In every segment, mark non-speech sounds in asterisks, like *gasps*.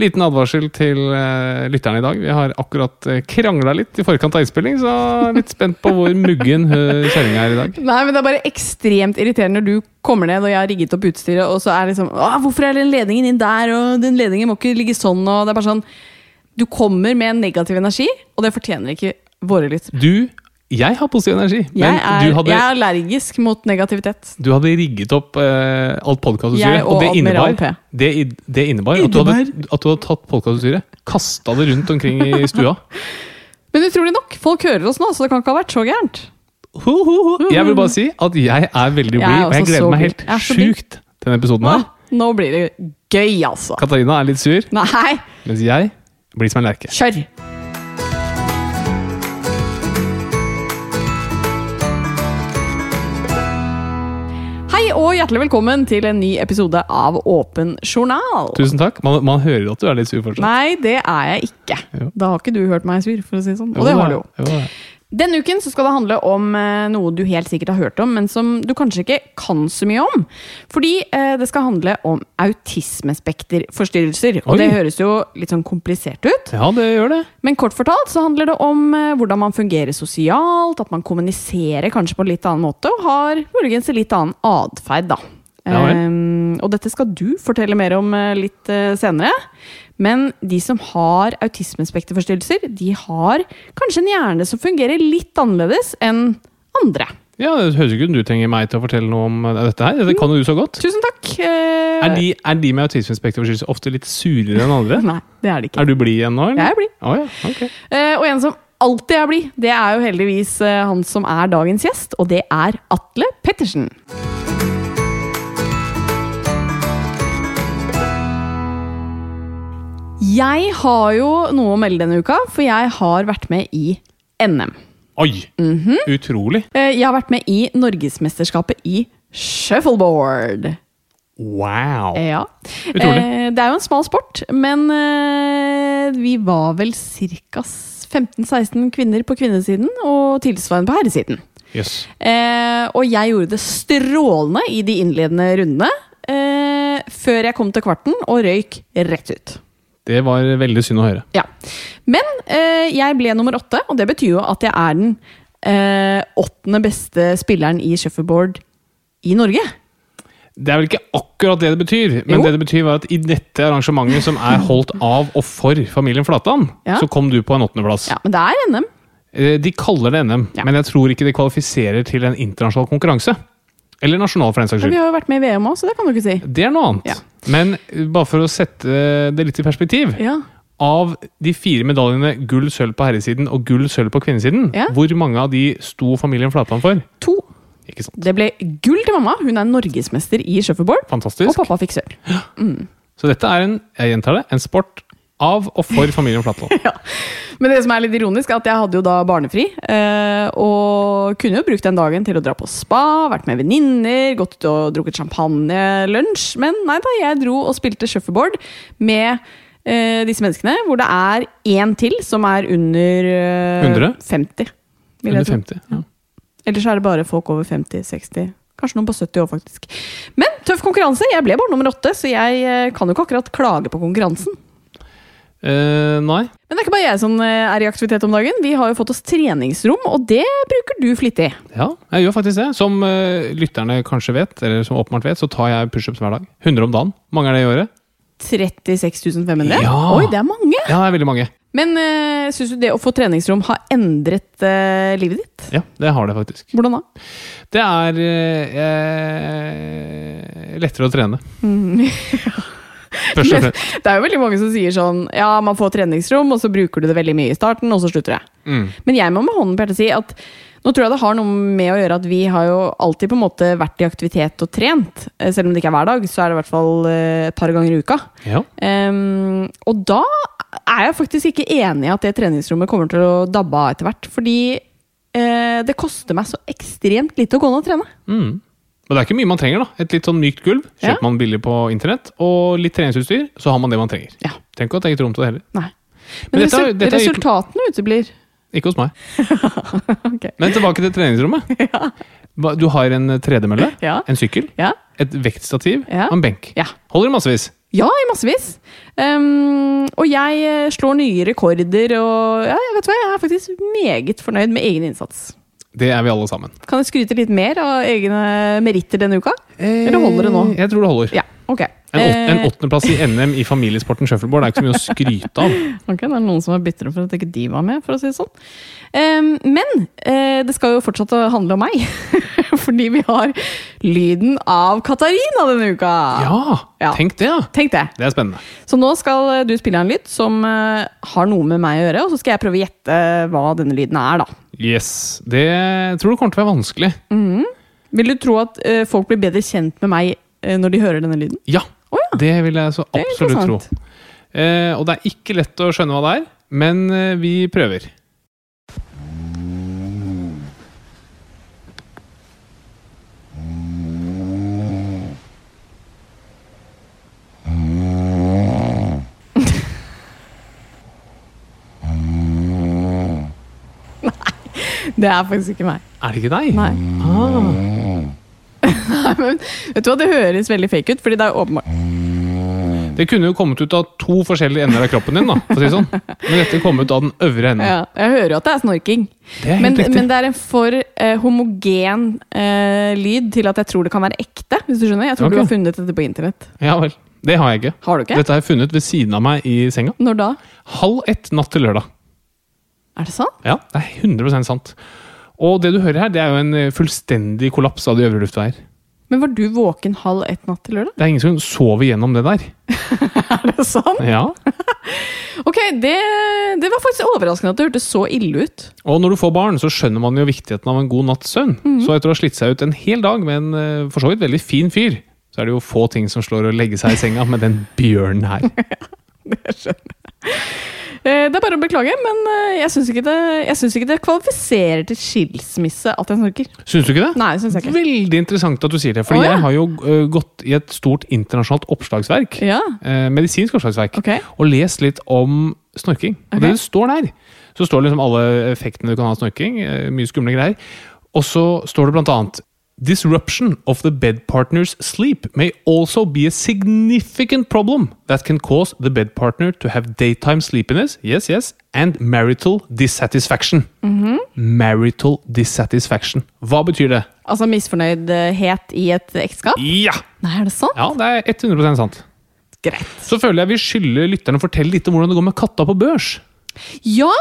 Liten advarsel til uh, lytterne i dag. Vi har akkurat uh, krangla litt i forkant av innspilling, så litt spent på hvor muggen uh, kjerringa er i dag. Nei, men Det er bare ekstremt irriterende når du kommer ned og jeg har rigget opp utstyret, og så er det liksom Åh, 'Hvorfor er den ledningen inn der?' og 'Den ledningen må ikke ligge sånn', og det er bare sånn Du kommer med en negativ energi, og det fortjener ikke våre lyttere. Du, jeg har positiv energi, men Jeg er, du, hadde, jeg er allergisk mot negativitet. du hadde rigget opp uh, alt podkastutstyret, og og det innebar, det, det innebar at, du hadde, at du hadde tatt podkastutstyret, kasta det rundt omkring i *laughs* stua. Men utrolig nok, folk hører oss nå, så det kan ikke ha vært så gærent. Ho, ho, ho. Jeg vil bare si at jeg er veldig blid, og jeg gleder meg helt sjukt til denne episoden her. nå blir det gøy, altså. Katarina er litt sur, Nei, mens jeg blir som en lerke. kjør! Og hjertelig velkommen til en ny episode av Åpen journal. Tusen takk. Man, man hører at du er litt sur fortsatt. Nei, det er jeg ikke. Jo. Da har ikke du hørt meg sur, for å si det sånn. Og det har du jo. Jo. Denne uken så skal det handle om eh, noe du helt sikkert har hørt om, men som du kanskje ikke kan så mye om. Fordi eh, det skal handle om autismespekterforstyrrelser. Og Oi. det høres jo litt sånn komplisert ut. Ja, det gjør det. Men kort fortalt så handler det om eh, hvordan man fungerer sosialt, at man kommuniserer kanskje på en litt annen måte, og har muligens en litt annen atferd, da. Ja. Ehm, og dette skal du fortelle mer om litt senere. Men de som har autismespekterforstyrrelser, de har kanskje en hjerne som fungerer litt annerledes enn andre. Ja, Det høres ikke ut som du trenger meg til å fortelle noe om eh, dette her. Det kan jo du så godt. Tusen takk! Er de, er de med autismespekterforstyrrelser ofte litt surere enn andre? *laughs* Nei, det er det ikke. Er du blid igjen nå? eller? Jeg er blid. Oh, ja, okay. Eh, og en som alltid er blid, det er jo heldigvis eh, han som er dagens gjest, og det er Atle Pettersen. Jeg har jo noe å melde denne uka, for jeg har vært med i NM. Oi! Mhm. Utrolig. Eh, Jeg har vært med i Norgesmesterskapet i shuffleboard. Wow. Ja. Utrolig. Eh, det er jo en smal sport, men eh, vi var vel ca. 15-16 kvinner på kvinnesiden og tilsvarende på herresiden. Yes. Og jeg gjorde det strålende i de innledende rundene. Før jeg kom til kvarten og røyk rett ut. Det var veldig synd å høre. Ja. Men eh, jeg ble nummer åtte, og det betyr jo at jeg er den eh, åttende beste spilleren i shuffleboard i Norge. Det er vel ikke akkurat det det betyr, men Jo. det det betyr var at i dette arrangementet som er holdt av og for familien Flatan, Ja. så kom du på en åttendeplass. Ja, Men det er NM. Eh, De kaller det NM, Ja. men jeg tror ikke det kvalifiserer til en internasjonal konkurranse. Eller nasjonal, for den saks Men vi har jo vært med i VM òg, så det kan du ikke si. Det er noe annet. Ja. Men eh, bare for å sette det litt i perspektiv. Ja. Av de fire medaljene gull, sølv på herresiden og gull, sølv på kvinnesiden, Ja. hvor mange av de sto familien Flatland for? To. Ikke sant? Det ble gull til mamma. Hun er norgesmester i shuffleboard. Fantastisk. Og pappa fikk sølv. *gasps* Så dette er en, jeg gjentar det, en sport av og for familien Flatland. *laughs* Ja. Men det som er litt ironisk, er at jeg hadde jo da barnefri. eh, Og kunne jo brukt den dagen til å dra på spa, vært med venninner, gått ut og drukket champagnelunsj. Men nei da, jeg dro og spilte shuffleboard med eh, disse menneskene. Hvor det er én til som er under eh, 100? 50. vil Under 50. Ja. Ellers er det bare folk over 50-60, Kanskje noen på 70 år, faktisk. Men tøff konkurranse. Jeg ble bare nummer åtte, så jeg eh, kan jo ikke akkurat klage på konkurransen. Eh, nei. Men det er ikke bare jeg som eh, er i aktivitet om dagen. Vi har jo fått oss treningsrom, og det bruker du flittig. Ja, jeg gjør faktisk det. Som uh, lytterne kanskje vet, eller som åpenbart vet, så tar jeg pushups hver dag. 100 om dagen. Mange er det i året? 36 500? Ja. Oi, det er mange! Ja, det er veldig mange. Men uh, syns du det å få treningsrom har endret eh, livet ditt? Ja, det har det faktisk. Hvordan da? Det er eh, lettere å trene. Mm. *laughs* Men det er jo veldig mange som sier sånn Ja, man får treningsrom, og så bruker du det veldig mye i starten, og så slutter det. Mm. Men jeg må med hånden på hjertet si at nå tror jeg det har noe med å gjøre at vi har jo alltid på en måte vært i aktivitet og trent. Eh, Selv om det ikke er hver dag, så er det i hvert fall eh, et par ganger i uka. Ja. Um, og da er jeg faktisk ikke enig i at det treningsrommet kommer til å dabbe av etter hvert. Fordi uh, det koster meg så ekstremt lite å gå ned og trene. Mm. Og det er ikke mye man trenger. da. Et litt sånn mykt gulv Ja. kjøper man billig på internett. Og litt treningsutstyr, så har man det man trenger. Ja. Tenk å ta eget rom til det heller. Nei. Men Men, dette dette resultatene uteblir. Ikke hos meg. *laughs* okay. Men tilbake til treningsrommet. *laughs* ja. Du har en tredemølle, Ja. en sykkel, Ja. et vektstativ Ja. og en benk. Ja. Holder i massevis. Ja, i massevis. Um, og jeg eh, slår nye rekorder, og ja, vet du hva, jeg er faktisk meget fornøyd med egen innsats. Det er vi alle sammen. Kan jeg skryte litt mer av egne meritter denne uka? Eller holder det nå? Jeg tror det holder. Ja, ok. En, åt, en Eh, åttendeplass i NM i familiesporten shuffleboard er ikke så mye å skryte av. *laughs* ok, Det er noen som er bitre for at ikke de var med, for å si det sånn. Men eh, det skal jo fortsatt handle om meg. *laughs* Fordi vi har lyden av Katarina denne uka. Ja, Ja. tenk det, ja. Tenk det. Det er spennende. Så nå skal eh, du spille en lyd som eh, har noe med meg å gjøre, og så skal jeg prøve å gjette hva denne lyden er, da. Yes. Det tror du kommer til å være vanskelig. Vil du tro at eh, folk blir bedre kjent med meg eh, når de hører denne lyden? Ja, Oh, ja. det vil jeg så absolutt tro. Eh, og det er ikke lett å skjønne hva det er, men eh, vi prøver. Det er faktisk ikke meg. Er det ikke deg? Nei. Ah. Nei, *laughs* men vet du hva, Det høres veldig fake ut, fordi det er åpenbart Det kunne jo kommet ut av to forskjellige ender av kroppen din, da, for å si det sånn. Men dette kom ut av den øvre enden. ja, Jeg hører jo at det er snorking, Det er men, men det er en for eh, homogen eh, lyd til at jeg tror det kan være ekte. Hvis du skjønner? Jeg tror okay. du har funnet dette på internett. Ja vel. Det har jeg ikke. Har du ikke? Dette har jeg funnet ved siden av meg i senga. Når da? Halv ett natt til lørdag. Er det sant? Ja, det er 100% sant. Og det du hører her, det er jo en eh, fullstendig kollaps av de øvre luftveier. Men var du våken halv ett natt til lørdag? Det er ingen som sover gjennom det der. *laughs* Er det sant? Ja. *laughs* Ok, det, det var faktisk overraskende at det hørtes så ille ut. Og når du får barn, så skjønner man jo viktigheten av en god natts søvn. Så etter å ha slitt seg ut en hel dag med en eh, for så vidt veldig fin fyr, så er det jo få ting som slår å legge seg i senga med den bjørnen her. *laughs* Det skjønner jeg. *laughs* Det er bare å beklage, men eh, jeg syns ikke, ikke det kvalifiserer til skilsmisse at jeg snorker. Syns du ikke det? Nei, synes jeg ikke. Veldig interessant at du sier det, for oh, ja. jeg har jo eh, gått i et stort internasjonalt oppslagsverk, Ja, eh, medisinsk oppslagsverk, Okay. og lest litt om snorking. Og okay. det det står der, så står liksom alle effektene du kan ha av snorking, eh, mye skumle greier, og så står det blant annet Disruption of the bed partner's sleep may also be a significant problem that can cause the bed partner to have daytime sleepiness, yes, yes, and marital dissatisfaction. Mhm. Marital dissatisfaction. Hva betyr det? Altså misfornøydhet i et ekteskap? Ja! Nei, er det sant? Ja, det er 100% sant. Greit. Så føler jeg vi skylder lytterne å fortelle litt om hvordan det går med katta på børs. Ja,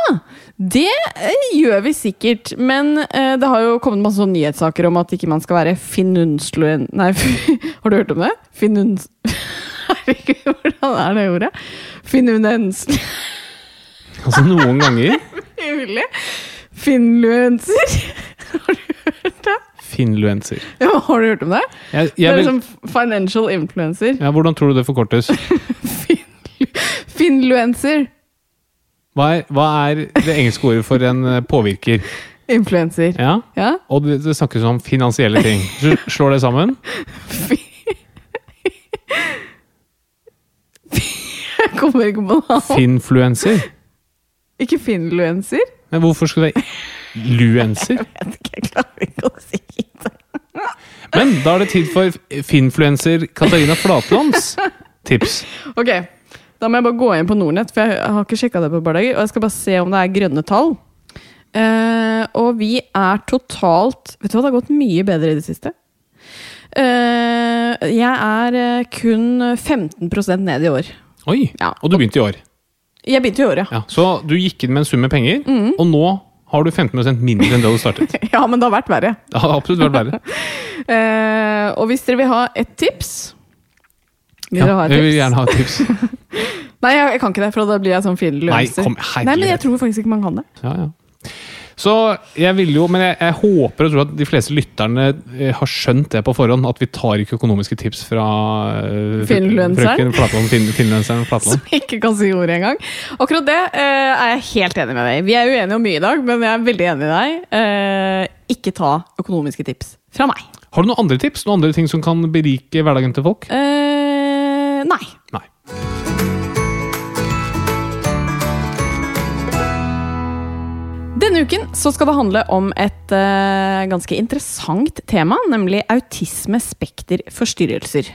det eh, gjør vi sikkert. Men eh, det har jo kommet masse nyhetssaker om at ikke man skal være finunsluen... Nei, *laughs* har du hørt om det? Finuns... *laughs* Herregud, hvordan er det ordet? Finunensl... *laughs* Altså noen ganger Mulig. Finluenser. Har du hørt det? Finluenser. Ja, har du hørt om det? Jeg, Det er vil, liksom financial influencer. ja, hvordan tror du det forkortes? Finluencer. Hva er, hva er det engelske ordet for en eh, påvirker? Influencer. Ja, Ja? Og det, det snakkes om finansielle ting. Slår det sammen. Jeg kommer ikke på noe. Finfluenser. Ikke finluencer? Men hvorfor skulle det Luenser? Jeg vet ikke, jeg klarer ikke å si det. Men da er det tid for finfluencer Katarina Flatlands tips. Ok, da må jeg bare gå inn på Nordnett, for jeg har ikke sjekka det på et par dager. Og jeg skal bare se om det er grønne tall. Uh, og vi er totalt Vet du hva, det har gått mye bedre i det siste. Uh, jeg er eh, kun 15% ned i år. Oi, Ja. Og du begynte i år. Jeg begynte i år, ja. Ja, så du gikk inn med en sum med penger, Mm. og nå har du 15% mindre enn det du startet. *laughs* Ja, men det har vært verre. Det har absolutt vært verre. uh, *laughs* og hvis dere vil ha et tips Vil Ja, dere ha et jeg vil gjerne ha et tips. *laughs* Nei, jeg, jeg kan ikke det, for da blir jeg sånn fin Nei, Nei, men jeg tror faktisk ikke man kan det. Ja, ja. Så jeg vil jo, men jeg, jeg håper og tror at de fleste lytterne eh, har skjønt det på forhånd, at vi tar ikke økonomiske tips fra uh, frøken Flatland, fin, finfluenseren *laughs* Flatland. Som ikke kan si ordet engang. Akkurat det uh, er jeg helt enig med deg. Vi er uenige om mye i dag, men jeg er veldig enig i deg. Uh, ikke ta økonomiske tips fra meg. Har du noen andre tips? Noen andre ting som kan berike hverdagen til folk? Eh, nei. Nei. Denne uken så skal det handle om et uh, ganske interessant tema, nemlig autisme-spekter-forstyrrelser.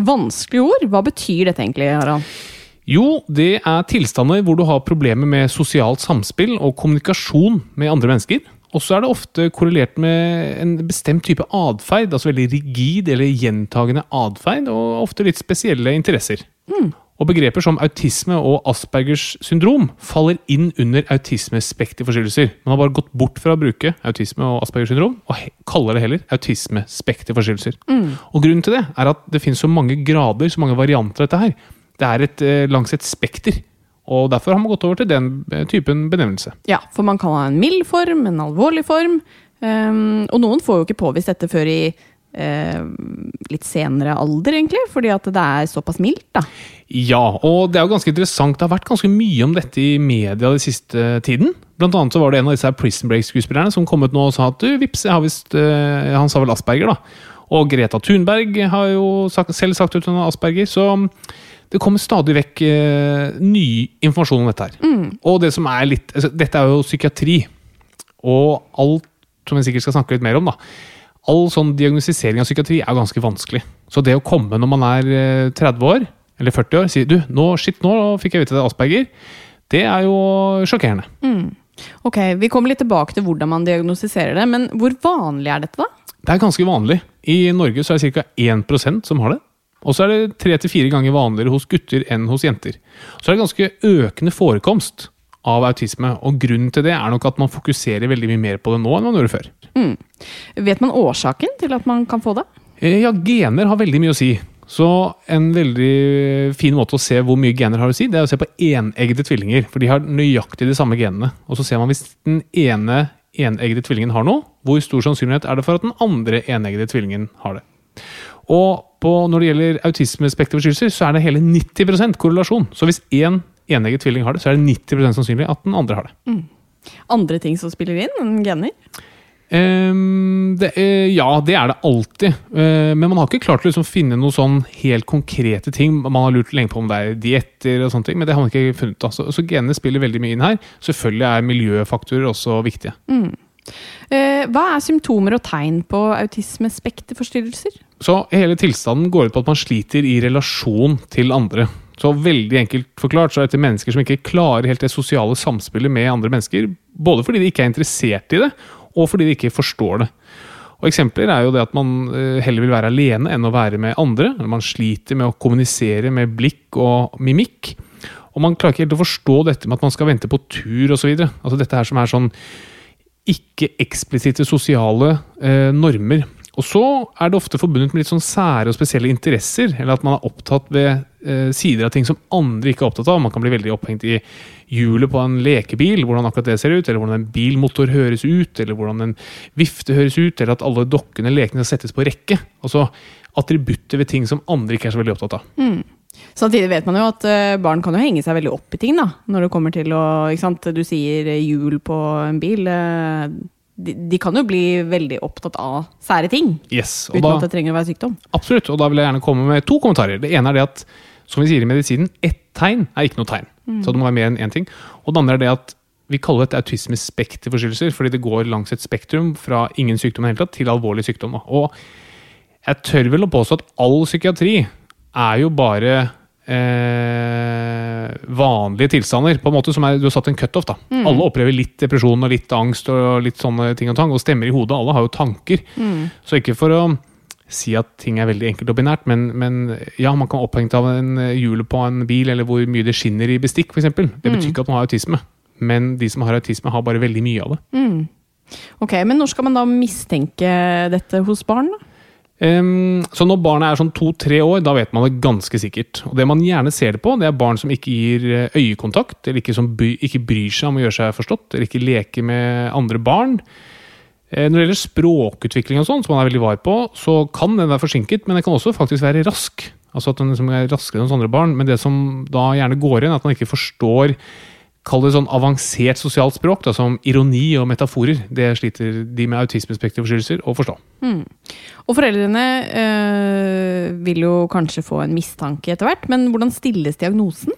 Vanskelig ord. Hva betyr dette egentlig, Harald? Jo, det er tilstander hvor du har problemer med sosialt samspill og kommunikasjon med andre mennesker. Og så er det ofte korrelert med en bestemt type atferd, altså veldig rigid eller gjentagende atferd, og ofte litt spesielle interesser. Og begreper som autisme og Aspergers syndrom faller inn under autismespekterforstyrrelser. Man har bare gått bort fra å bruke autisme og Aspergers syndrom, og kaller det heller autismespekterforstyrrelser. Og grunnen til det er at det finnes så mange grader, så mange varianter av dette her. Det er et, eh, langs et spekter. Og derfor har man gått over til den eh, typen benevnelse. Ja, for man kan ha en mild form, en alvorlig form. Um, og noen får jo ikke påvist dette før i uh, litt senere alder, egentlig, fordi at det er såpass mildt, da. Ja, og det er jo ganske interessant. Det har vært ganske mye om dette i media den siste tiden. Blant annet så var det en av disse Prison Break-skuespillerne som kom ut nå og sa at du, vips, jeg har visst uh, Han sa vel Asperger, da. Og Greta Thunberg har jo sagt, selv sagt ut hun har Asperger. Så det kommer stadig vekk eh, ny informasjon om dette her. Og det som er litt altså, Dette er jo psykiatri. Og alt som vi sikkert skal snakke litt mer om, da. All sånn diagnostisering av psykiatri er ganske vanskelig. Så det å komme når man er eh, 30 år, eller 40 år, og si du, nå, shit, nå fikk jeg vite det er Asperger, det er jo sjokkerende. Ok, Vi kommer litt tilbake til hvordan man diagnostiserer det, men hvor vanlig er dette, da? Det er ganske vanlig. I Norge så er det ca. 1% som har det. Og så er det tre til fire ganger vanligere hos gutter enn hos jenter. Så er det ganske økende forekomst av autisme, og grunnen til det er nok at man fokuserer veldig mye mer på det nå enn man gjorde før. Vet man årsaken til at man kan få det? Eh, Ja, gener har veldig mye å si. Så en veldig fin måte å se hvor mye gener har å si, det er å se på eneggede tvillinger. For de har nøyaktig de samme genene. Og så ser man hvis den ene eneggede tvillingen har noe, hvor stor sannsynlighet er det for at den andre eneggede tvillingen har det. Og på, når det gjelder autismespekterforstyrrelser, så er det hele 90% korrelasjon. Så hvis én enegget tvilling har det, så er det 90% sannsynlig at den andre har det. Andre ting som spiller inn enn gener? Um, det, uh, ja, det er det alltid. Uh, men man har ikke klart å liksom finne noen sånn helt konkrete ting. Man har lurt lenge på om det er dietter og sånne ting, men det har man ikke funnet. Altså. Så, genene spiller veldig mye inn her. Selvfølgelig er miljøfaktorer også viktige. Eh, hva er symptomer og tegn på autismespekterforstyrrelser? Så hele tilstanden går ut på at man sliter i relasjon til andre. Så veldig enkelt forklart så er dette mennesker som ikke klarer helt det sosiale samspillet med andre mennesker. Både fordi de ikke er interessert i det, og fordi de ikke forstår det. Og Eksempler er jo det at man eh, heller vil være alene enn å være med andre. eller Man sliter med å kommunisere med blikk og mimikk. Og man klarer ikke helt å forstå dette med at man skal vente på tur osv. Altså dette her som er sånn ikke eksplisitte sosiale eh, normer. Og så er det ofte forbundet med litt sånn sære og spesielle interesser, eller at man er opptatt ved eh, sider av ting som andre ikke er opptatt av. Man kan bli veldig opphengt i hjulet på en lekebil, hvordan akkurat det ser ut, eller hvordan en bilmotor høres ut, eller hvordan en vifte høres ut, eller at alle dokkene, lekene, settes på rekke. Altså attributter ved ting som andre ikke er så veldig opptatt av. Samtidig vet man jo at eh, barn kan jo henge seg veldig opp i ting, da. Når det kommer til å ikke sant? Du sier eh, hjul på en bil. eh, De, de kan jo bli veldig opptatt av sære ting. Yes, Uten da, at det trenger å være sykdom. absolutt, og da vil jeg gjerne komme med to kommentarer. Det ene er det at, som vi sier i medisinen, ett tegn er ikke noe tegn. Så det må være mer enn én ting. Og det andre er det at vi kaller dette autismespekterforstyrrelser, fordi det går langs et spektrum fra ingen sykdom i det hele tatt til alvorlig sykdom. Og Jeg tør vel å påstå at all psykiatri er jo bare eh, vanlige tilstander. på en måte som er, Du har satt en cutoff. da. Alle opplever litt depresjon og litt angst og litt sånne ting og tang, og stemmer i hodet. Alle har jo tanker. Så ikke for å si at ting er veldig enkelt og binært, men, men ja, man kan opphengt av en hjulet på en bil, eller hvor mye det skinner i bestikk, f.eks. Det betyr ikke at man har autisme. Men de som har autisme, har bare veldig mye av det. Ok, Men når skal man da mistenke dette hos barn? da? Ehm, så når barnet er sånn to-tre år, da vet man det ganske sikkert. Og det man gjerne ser det på, det er barn som ikke gir eh, øyekontakt, eller ikke, som by, ikke bryr seg om å gjøre seg forstått, eller ikke leker med andre barn. Uh, Når det gjelder språkutvikling og sånn, som man er veldig var på, så kan den være forsinket, men den kan også faktisk være rask. Altså at den liksom er raskere enn hos andre barn. Men det som da gjerne går igjen, er at man ikke forstår Kall det sånn avansert sosialt språk, da, som ironi og metaforer. Det sliter de med autismespekterforstyrrelser å forstå. Og foreldrene øh, vil jo kanskje få en mistanke etter hvert, men hvordan stilles diagnosen?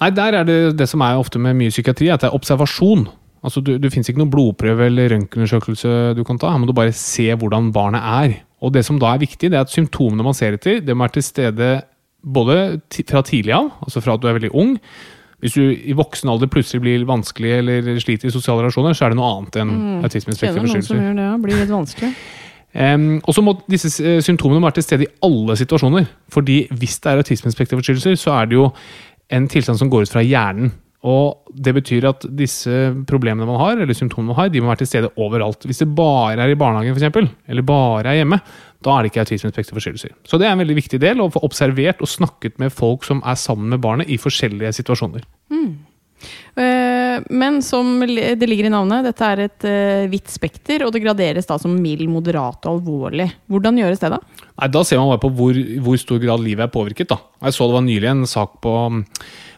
Nei, der er det det som er ofte med mye psykiatri, at det er observasjon. Altså, du, Det finnes ikke noen blodprøve eller røntgenundersøkelse du kan ta. Her må du bare se hvordan barnet er. Og det som da er viktig, det er at symptomene man ser etter, det må være til stede både fra tidlig av, altså fra at du er veldig ung. Hvis du i voksen alder plutselig blir vanskelig eller sliter i sosiale relasjoner, så er det noe annet enn Kjenner noen som gjør det. Blir litt vanskelig. Um, og så må disse eh, symptomene være til stede i alle situasjoner. Fordi hvis det er autismespekterforstyrrelser, så er det jo en tilstand som går ut fra hjernen. Og det betyr at disse problemene man har, eller symptomene man har, de må være til stede overalt. Hvis det bare er i barnehagen, eksempel, eller bare er hjemme, da er det ikke autismespekterforstyrrelser. Så det er en veldig viktig del, å få observert og snakket med folk som er sammen med barnet i forskjellige situasjoner. Mm. Men som det ligger i navnet, dette er et hvitt vidt spekter, og det graderes da som mild, moderat og alvorlig. Hvordan gjøres det, da? Nei, Da ser man bare på hvor, hvor stor grad livet er påvirket. da. Jeg så det var nylig en sak på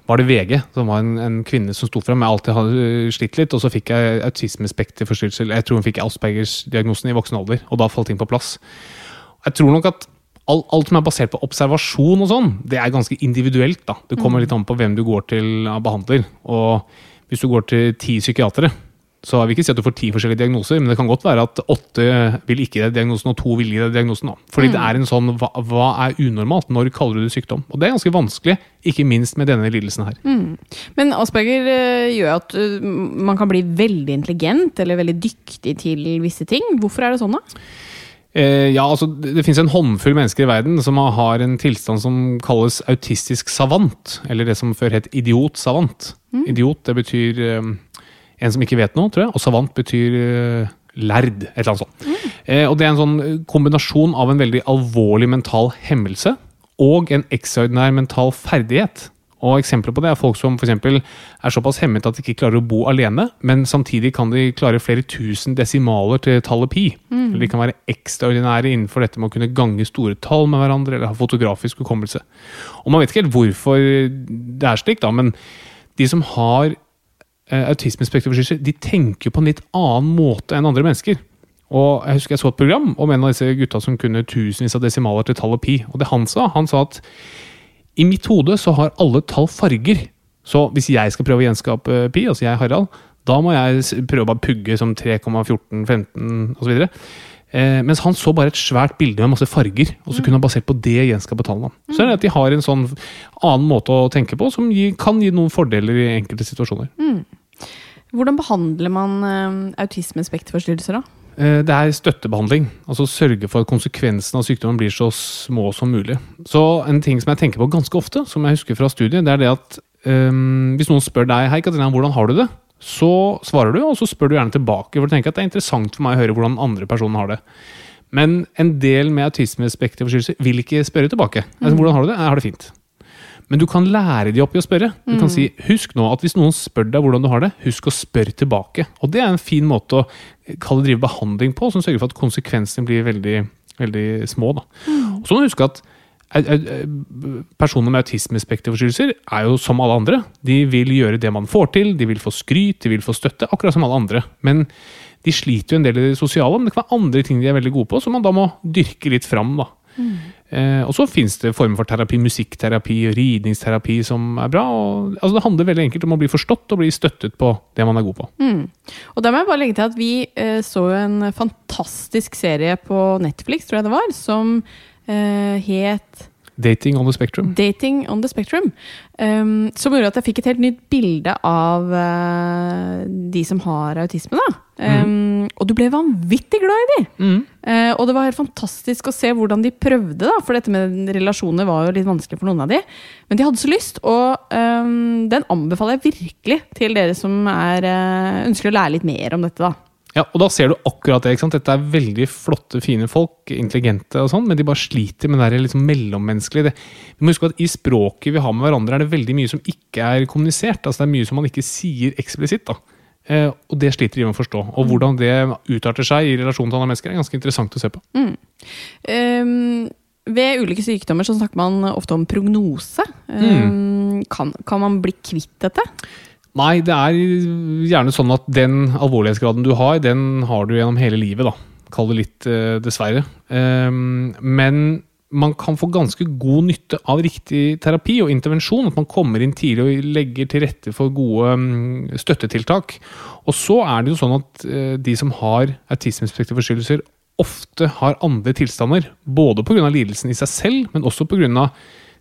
var det VG, som var en, en kvinne som sto frem. Jeg alltid hadde øh, slitt litt, og så fikk jeg autismespekterforstyrrelse. Jeg tror hun fikk Aspergers-diagnosen i voksen alder, og da falt ting på plass. Jeg tror nok at alt, alt som er basert på observasjon og sånn, det er ganske individuelt. da. Det kommer litt an på hvem du går til av behandler. Og hvis du går til ti psykiatere, så jeg vil ikke si at du får ti forskjellige diagnoser, men det kan godt være at åtte vil ikke gi deg diagnosen, og to vil gi deg diagnosen. da. Fordi det er en sånn hva, hva er unormalt? Når kaller du det sykdom? Og det er ganske vanskelig, ikke minst med denne lidelsen her. Men Asperger eh, gjør at eh, man kan bli veldig intelligent eller veldig dyktig til visse ting. Hvorfor er det sånn, da? Eh, ja, altså Det, finnes en håndfull mennesker i verden som har en tilstand som kalles autistisk savant. Eller det som før het idiot-savant. Idiot det betyr eh, en som ikke vet noe, tror jeg. Og savant betyr eh, lærd. Et eller annet sånt. Eh, og Det er en sånn eh, kombinasjon av en veldig alvorlig mental hemmelse og en ekstraordinær mental ferdighet. Og Eksempler på det er folk som for eksempel er såpass hemmet at de ikke klarer å bo alene, men samtidig kan de klare flere tusen desimaler til tallet pi. Eller de kan være ekstraordinære innenfor dette med å kunne gange store tall med hverandre, eller ha fotografisk hukommelse. Og Man vet ikke helt hvorfor det er slik, da, men de som har eh, autismespekterforstyrrelser, de tenker på en litt annen måte enn andre mennesker. Og Jeg husker jeg så et program om en av disse gutta som kunne tusenvis av desimaler til tallet pi. Og det han sa, han sa at i mitt hode så har alle tall farger. Så hvis jeg skal prøve å gjenskape pi, altså jeg Harald, da må jeg prøve å bare pugge som 3,14, 15 osv. Eh, mens han så bare et svært bilde med masse farger, og så kunne han basert på det gjenskape tallene. Så er det at de har en sånn annen måte å tenke på, som gi, kan gi noen fordeler i enkelte situasjoner. Hvordan behandler man eh, autismespekterforstyrrelser, da? Eh, Det er støttebehandling. Altså sørge for at konsekvensen av sykdommen blir så små som mulig. Så en ting som jeg tenker på ganske ofte, som jeg husker fra studiet, det er det at um, hvis noen spør deg Hei Katrina, hvordan har du det? Så svarer du, og så spør du gjerne tilbake. For du tenker at det er interessant for meg å høre hvordan andre personer har det. Men en del med autismespekterforstyrrelse vil ikke spørre tilbake. Altså, hvordan har du det? Jeg har det fint. Men du kan lære de opp i å spørre. Du kan si, Husk nå at hvis noen spør deg hvordan du har det, husk å spørre tilbake. Og det er en fin måte å kalle drive behandling på, som sørger for at konsekvensene blir veldig, veldig små. Da. Og så må du huske at au- au- personer med autismespekterforstyrrelser er jo som alle andre. De vil gjøre det man får til, de vil få skryt, de vil få støtte, akkurat som alle andre. Men de sliter jo en del i det sosiale, men det kan være andre ting de er veldig gode på, som man da må dyrke litt fram. da. Eh, og så fins det former for terapi, musikkterapi, ridningsterapi som er bra. Og, altså det handler veldig enkelt om å bli forstått og bli støttet på det man er god på. Og da må jeg bare legge til at vi eh, så en fantastisk serie på Netflix, tror jeg det var, som eh, het Dating on the spectrum. Dating on the Spectrum. Um, som gjorde at jeg fikk et helt nytt bilde av uh, de som har autisme. da. Um, Og du ble vanvittig glad i de! Mm. Uh, og det var helt fantastisk å se hvordan de prøvde, da, for dette med relasjoner var jo litt vanskelig for noen av de. Men de hadde så lyst, og um, den anbefaler jeg virkelig til dere som er, uh, ønsker å lære litt mer om dette. da. Ja, og da ser du akkurat det. ikke sant? Dette er veldig flotte, fine folk, intelligente og sånn, men de bare sliter med det liksom mellommenneskelige. Vi må huske at i språket vi har med hverandre, er det veldig mye som ikke er kommunisert. Altså Det er mye som man ikke sier eksplisitt. da. Eh, og det sliter de med å forstå. Og hvordan det utarter seg i relasjon til andre mennesker, er ganske interessant å se på. Um, ved ulike sykdommer så snakker man ofte om prognose. Um, kan, kan man bli kvitt dette? Nei, det er gjerne sånn at den alvorlighetsgraden du har, den har du gjennom hele livet, da. Kall det litt, eh, dessverre. Um, men man kan få ganske god nytte av riktig terapi og intervensjon. At man kommer inn tidlig og legger til rette for gode mm, støttetiltak. Og så er det jo sånn at eh, de som har autismespektre forstyrrelser, ofte har andre tilstander. Både pga. lidelsen i seg selv, men også pga.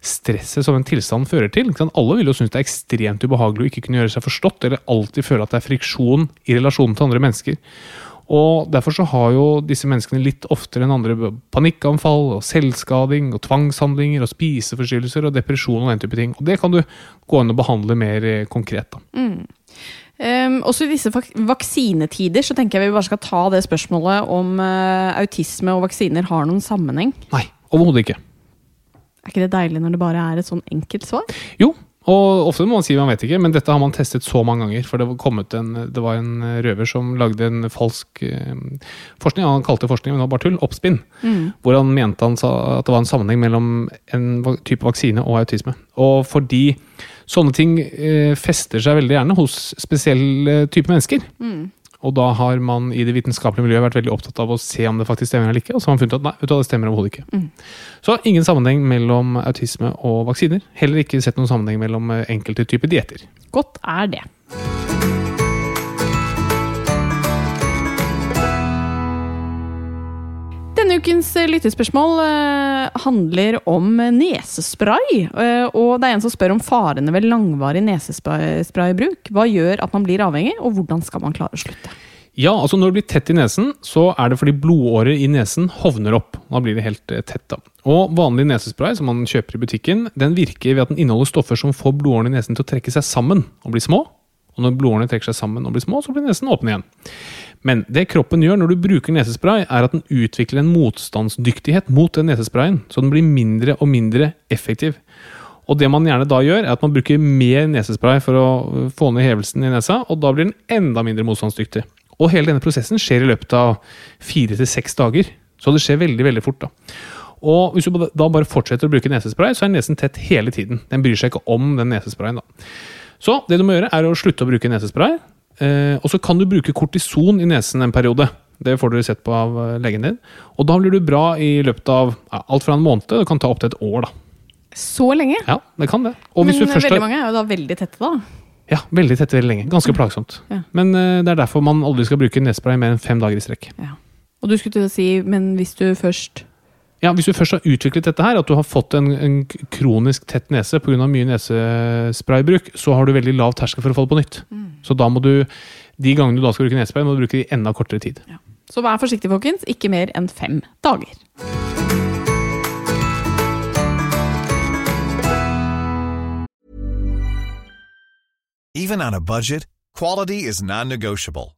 stresset som en tilstand fører til. Alle vil jo synes det er ekstremt ubehagelig å ikke kunne gjøre seg forstått, eller alltid føle at det er friksjon i relasjonen til andre mennesker. Og Derfor så har jo disse menneskene litt oftere enn andre panikkanfall, og selvskading, og tvangshandlinger, og spiseforstyrrelser og depresjon og den type ting. Og Det kan du gå inn og behandle mer eh, konkret. da. Um, også i disse vak vaksinetider så tenker jeg vi bare skal ta det spørsmålet om uh, autisme og vaksiner har noen sammenheng. Nei, overhodet ikke. Er ikke det deilig når det bare er et sånn enkelt svar? Jo, og ofte må man si man vet ikke, men dette har man testet så mange ganger. For det var, en, det var en røver som lagde en falsk eh, forskning. Han kalte det forskning, men det var bare tull. Oppspinn. Hvor han mente han sa at det var en sammenheng mellom en type vaksine og autisme. Og fordi sånne ting eh, fester seg veldig gjerne hos spesielle typer mennesker. Og da har man i det vitenskapelige miljøet vært veldig opptatt av å se om det faktisk stemmer eller ikke. Og så har man funnet at nei, vet du, det stemmer overhodet ikke. Så ingen sammenheng mellom autisme og vaksiner. Heller ikke sett noen sammenheng mellom eh, enkelte typer dietter. Godt er det. Denne ukens eh, lyttespørsmål eh, handler om nesespray. eh, og det er en som spør om farene ved langvarig nesespraybruk. Hva gjør at man blir avhengig, og hvordan skal man klare å slutte? Ja, altså Når det blir tett i nesen, så er det fordi blodårer i nesen hovner opp. Da blir det helt tett. da. Og Vanlig nesespray som man kjøper i butikken, den virker ved at den inneholder stoffer som får blodårene i nesen til å trekke seg sammen og bli små. Og når blodårene trekker seg sammen og blir små, så blir nesen åpen igjen. Men det kroppen gjør når du bruker nesespray, er at den utvikler en motstandsdyktighet mot den nesesprayen, så den blir mindre og mindre effektiv. Og det man gjerne da gjør, er at man bruker mer nesespray for å få ned hevelsen i nesa, og da blir den enda mindre motstandsdyktig. Og hele denne prosessen skjer i løpet av fire til seks dager. Så det skjer veldig, veldig fort. da. Og hvis du da bare fortsetter å bruke nesespray, så er nesen tett hele tiden. Den bryr seg ikke om den nesesprayen. da. Så det du må gjøre, er å slutte å bruke nesespray. Eh, og så kan du bruke kortison i nesen en periode. Det får du sett på av eh, legen din. Og da blir du bra i løpet av ja, alt fra en måned, det kan ta opptil et år. da. Så lenge? Ja, det kan det. Men du først veldig har- mange er jo da veldig tette, da. Ja, veldig tette veldig lenge. Ganske plagsomt. Ja. Men eh, det er derfor man aldri skal bruke nesespray mer enn fem dager i strekk. Ja. Og du skulle til å si, men hvis du først Ja, Hvis du først har utviklet dette her, at du har fått en, en kronisk tett nese pga. mye nesespraybruk, så har du veldig lav terskel for å få det på nytt. Så da må du, de gangene du da skal bruke nesespray, må du bruke det i enda kortere tid. Så vær forsiktig, folkens. Ikke mer enn fem dager. Even on a budget, quality is non-negotiable.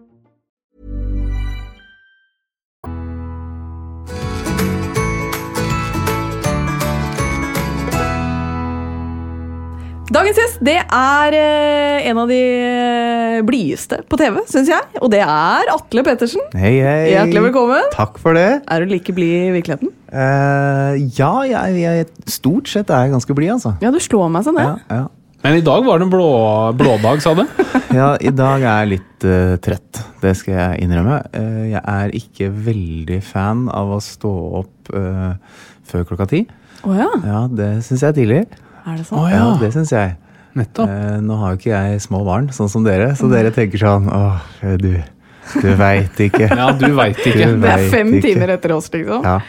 Dagens gjest det er eh, en av de eh, blideste på TV, syns jeg. Og det er Atle Pettersen. Hei, hei. Hjertelig velkommen. Takk for det. Er du like blid i virkeligheten? Uh, ja, jeg, jeg, stort sett er jeg ganske blid, altså. Ja, du slår meg sånn, det. Ja, ja. Men i dag var det en blå, blådag, sa du? *laughs* ja, i dag er jeg litt uh, trett. Det skal jeg innrømme. Uh, jeg er ikke veldig fan av å stå opp uh, før klokka ti. Oh, ja. Ja, det syns jeg er tidlig. Er det sånn? sånn? Ja, ja, det syns jeg. nettopp. Eh, nå har jo ikke jeg små barn, sånn som dere, så dere tenker sånn Åh, du, du veit ikke. *laughs* Ja, du veit ikke. Du Det er fem ikke. timer etter oss, liksom. Ja.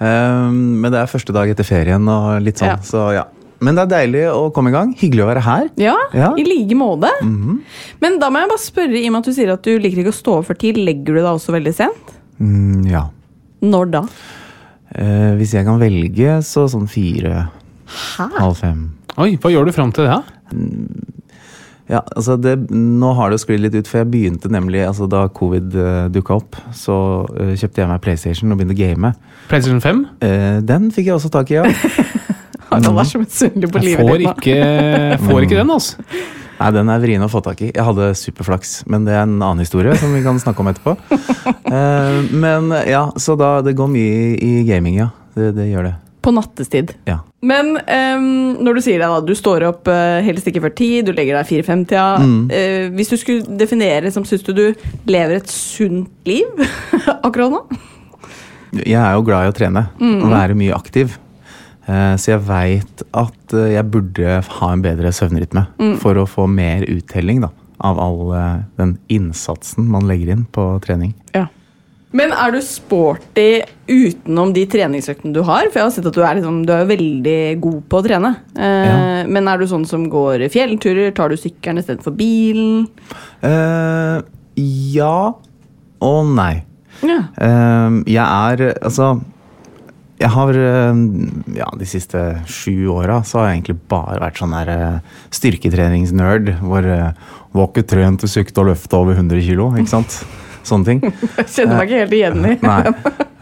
Um, men det er første dag etter ferien og litt sånn, Ja. så ja. Men det er deilig å komme i gang. Hyggelig å være her. Ja, Ja. i like måte. Mhm. Men da må jeg bare spørre, i og med at du sier at du liker ikke å stå opp for tid, legger du deg også veldig sent? Mm, ja. Når da? Eh, hvis jeg kan velge, så sånn fire, Hæ? halv fem. Oi, hva gjør du fram til det? da? Ja, altså det, Nå har det sklidd litt ut, for jeg begynte nemlig altså Da covid uh, dukka opp, så uh, kjøpte jeg meg PlayStation og begynte å game. PlayStation 5? Uh, den fikk jeg også tak i, ja. Harald er så misunnelig på Jeg livet får ditt nå. ikke, får ikke den, altså. Nei, Den er vrien å få tak i. Jeg hadde superflaks, men det er en annen historie som vi kan snakke om etterpå. uh, *laughs* men ja, så da Det går mye i, i gaming, ja. Det, det gjør det. På nattestid. Ja. Men um, når du sier det, da, du står opp uh, helst ikke før ti, du legger deg fire-fem-tida. Mm. Uh, hvis du skulle definere som syns du du lever et sunt liv *laughs* akkurat nå? Jeg er jo glad i å trene og være mye aktiv. Uh, Så jeg veit at jeg burde ha en bedre søvnrytme for å få mer uttelling da, av all den innsatsen man legger inn på trening. Ja. Men er du sporty utenom de treningsøktene du har? For jeg har sett at du er, liksom, du er veldig god på å trene. Eh, Ja. Men er du sånn som går fjellturer? Tar du sykkelen istedenfor bilen? Eh, ja og nei. Ja. Eh, jeg er altså Jeg har eh, ja, de siste sju åra så har jeg egentlig bare vært sånn der eh, styrketreningsnerd. Hvor var ikke trent til sykt å løfte over 100 kilo, ikke sant? Sånne ting. *laughs* Jeg kjenner meg ikke helt igjen i Nei.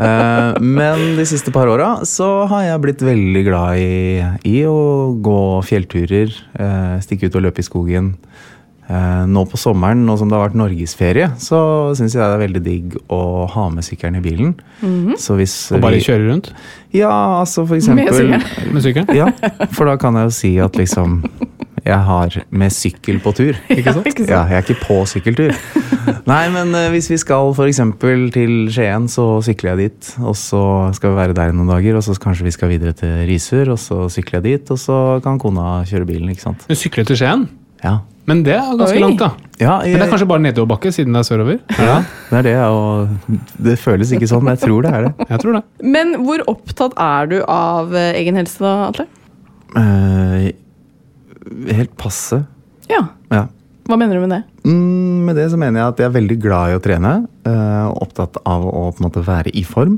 Eh, men de siste par åra så har jeg blitt veldig glad i, i å gå fjellturer. eh, stikke ut og løpe i skogen. Eh, nå på sommeren, nå som det har vært norgesferie, så syns jeg det er veldig digg å ha med sykkelen i bilen. Så hvis Og bare vi- kjøre rundt Ja, altså for eksempel med sykkelen? Ja, for da kan jeg jo si at liksom jeg har med sykkel på tur. *laughs* Ikke sant? ikke sant? Ja, jeg er ikke på sykkeltur. Nei, men eh, hvis vi skal f.eks. til Skien, så sykler jeg dit. Og så skal vi være der noen dager, og så kanskje vi skal videre til Risør. Og så sykler jeg dit, og så kan kona kjøre bilen, ikke sant. Du sykler til Skien? Ja. Men det er ganske Oi. langt, da. Ja, Men det er kanskje bare nedoverbakke, siden det er sørover? ja, det er det, og det føles ikke sånn, men jeg tror det er det. *laughs* Jeg tror det. Men hvor opptatt er du av eh, egen helse, da, Atle? Eh, helt passe. Ja. Ja. Hva mener du med det? Mm, med det så mener jeg at jeg er veldig glad i å trene. Uh, opptatt av å på en måte være i form.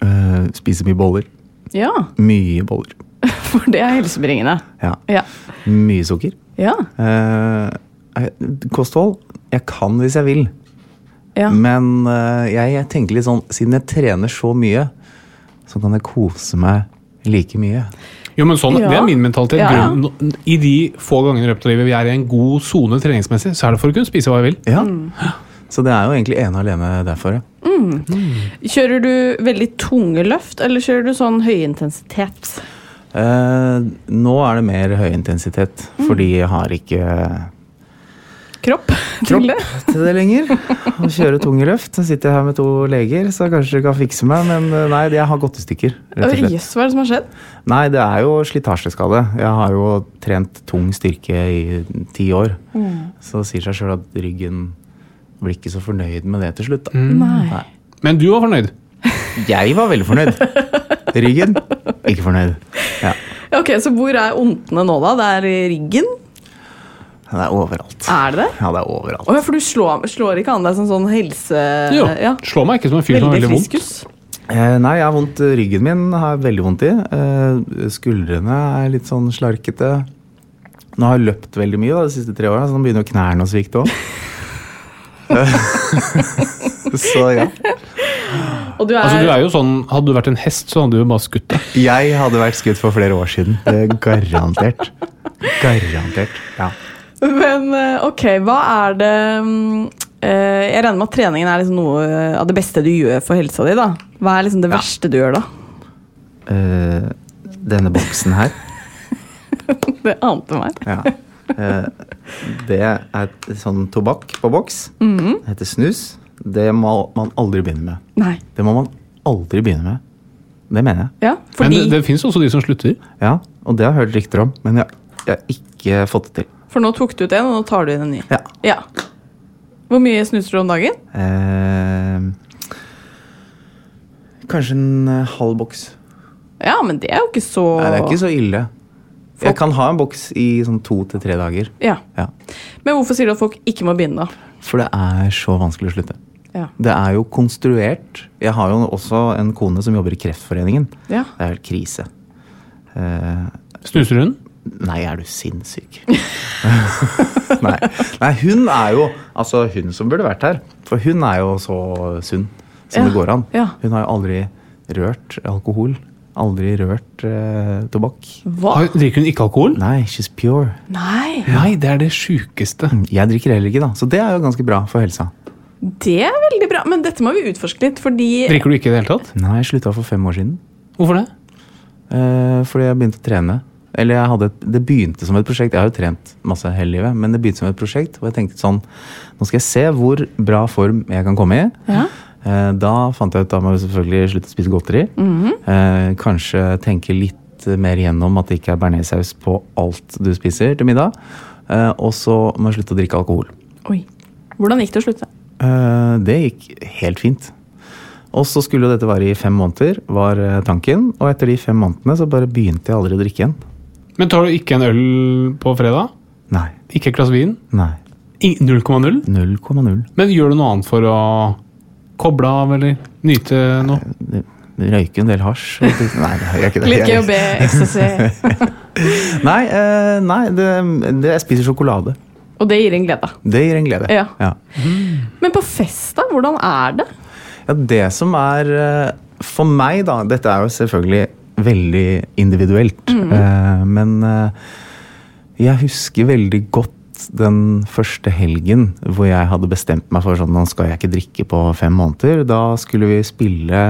Eh, spise mye boller. Ja, Mye boller. *laughs* for det er helsebringende. Ja. Ja. Mye sukker. Ja. Eh, kosthold Jeg kan hvis jeg vil. ja. Men jeg, jeg tenker litt sånn Siden jeg trener så mye, så kan jeg kose meg like mye. Jo, men sånn, Ja. Det er min mentalitet. Ja. Grunnen- I de få gangene i løpet av livet vi er i en god sone treningsmessig, så er det for å kunne spise hva jeg vil. Ja. Så det er jo egentlig ene og alene derfor, ja. Kjører du veldig tunge løft, eller kjører du sånn høyintensitet? Eh, nå er det mer høyintensitet, fordi jeg har ikke Kropp *laughs* kropp til det? til det lenger. Å kjøre tunge løft. Så sitter jeg her med to leger, så kanskje du kan fikse meg, men eh, nei, jeg har gått i stykker. rett og slett. Jøss, hva er det som har skjedd? Nei, det er jo slitasjeskade. Jeg har jo trent tung styrke i ti år. Så det sier seg sjøl at ryggen blir ikke så fornøyd med det til slutt. Da. Nei. Men du var fornøyd? Jeg var veldig fornøyd. Ryggen ikke fornøyd. Ja. Ja, Ok, Så hvor er ondtene nå, da? Det er i ryggen? Det er overalt. Er det det? Ja, det er overalt. Oh, ja, for du slår, slår ikke an deg som sånn helse... Jo. Ja. Slår meg ikke som en fyr som har Veldig veldig vondt. friskus. Eh, nei, jeg har vondt Ryggen min har jeg veldig vondt i. Eh, skuldrene er litt sånn slarkete. Nå har jeg løpt veldig mye da, de siste tre åra, så nå begynner jo knærne å svikte òg. *laughs* så ja. Og du er, Altså, du er jo sånn, Hadde du vært en hest, så hadde du jo bare skutt deg. Jeg hadde vært skutt for flere år siden. Det er garantert. Garantert. Ja. Men eh, ok, hva er det mm, eh, Jeg regner med at treningen er liksom noe av det beste du gjør for helsa di. da Hva er liksom det Ja. verste du gjør da? Uh, denne boksen her, *laughs* Det ante meg. ja. Uh, det er et sånn tobakk på boks. Mhm. Det heter snus. Det må man aldri begynne med. Nei. Det må man aldri begynne med. Det mener jeg. Ja, Men det, det fins også de som slutter. Ja, og det har jeg hørt rykter om, men jeg, jeg har ikke fått det til. For nå tok du ut en, og nå tar du inn en ny. Ja. Ja. Hvor mye snuser du om dagen? Eh, kanskje en eh, halv boks. Ja, men det er jo ikke så Nei, det er ikke så ille. Jeg kan ha en boks i sånn to til tre dager. Ja. Ja. Men hvorfor sier du at folk ikke må begynne, da? For det er så vanskelig å slutte. Ja. Det er jo konstruert. Jeg har jo også en kone som jobber i Kreftforeningen. Ja. Det er helt krise. Eh, Snuser hun? Nei, er du sinnssyk? *laughs* nei. nei, hun er jo altså hun som burde vært her. For hun er jo så sunn som Ja, det går an. ja. Hun har jo aldri rørt alkohol. Aldri rørt eh, tobakk. Hva? Drikker hun ikke alkohol? Nei, she's pure. Nei, Nei, det er det sjukeste. Jeg drikker heller ikke, da. Så det er jo ganske bra for helsa. det er veldig bra. Men dette må vi utforske litt, fordi Drikker du ikke i det hele tatt? Nei, jeg slutta for fem år siden. Hvorfor det? Eh, fordi jeg begynte å trene. Eller jeg hadde et, Det begynte som et prosjekt. Jeg har jo trent masse hele livet, men det begynte som et prosjekt. hvor jeg tenkte sånn Nå skal jeg se hvor bra form jeg kan komme i. Ja. Eh, da fant jeg ut da må jeg selvfølgelig slutte å spise godteri. eh, kanskje tenke litt mer gjennom at det ikke er bearnéssaus på alt du spiser til middag. Eh, og så må jeg slutte å drikke alkohol. Oi. Hvordan gikk det å slutte? Det gikk helt fint. Og så skulle dette være i fem måneder, var tanken. Og etter de fem månedene så bare begynte jeg aldri å drikke igjen. Men tar du ikke en øl på fredag? Nei. Ikke et glass vin? Nei. 0,0? 0,0. Men gjør du noe annet for å koble av eller nyte noe? Det Røyke en del hasj. Nei, jeg gjør ikke det. Liker å be ecstasy. *laughs* Nei, eh, nei det, det, jeg spiser sjokolade. Og det gir en glede. Det gir en glede. Ja. Ja. Men på fest, da? Hvordan er det? Ja, det som er eh, For meg, da Dette er jo selvfølgelig veldig individuelt. eh, Men eh, jeg husker veldig godt den første helgen hvor jeg hadde bestemt meg for sånn nå skal jeg ikke drikke på fem måneder. Da skulle vi spille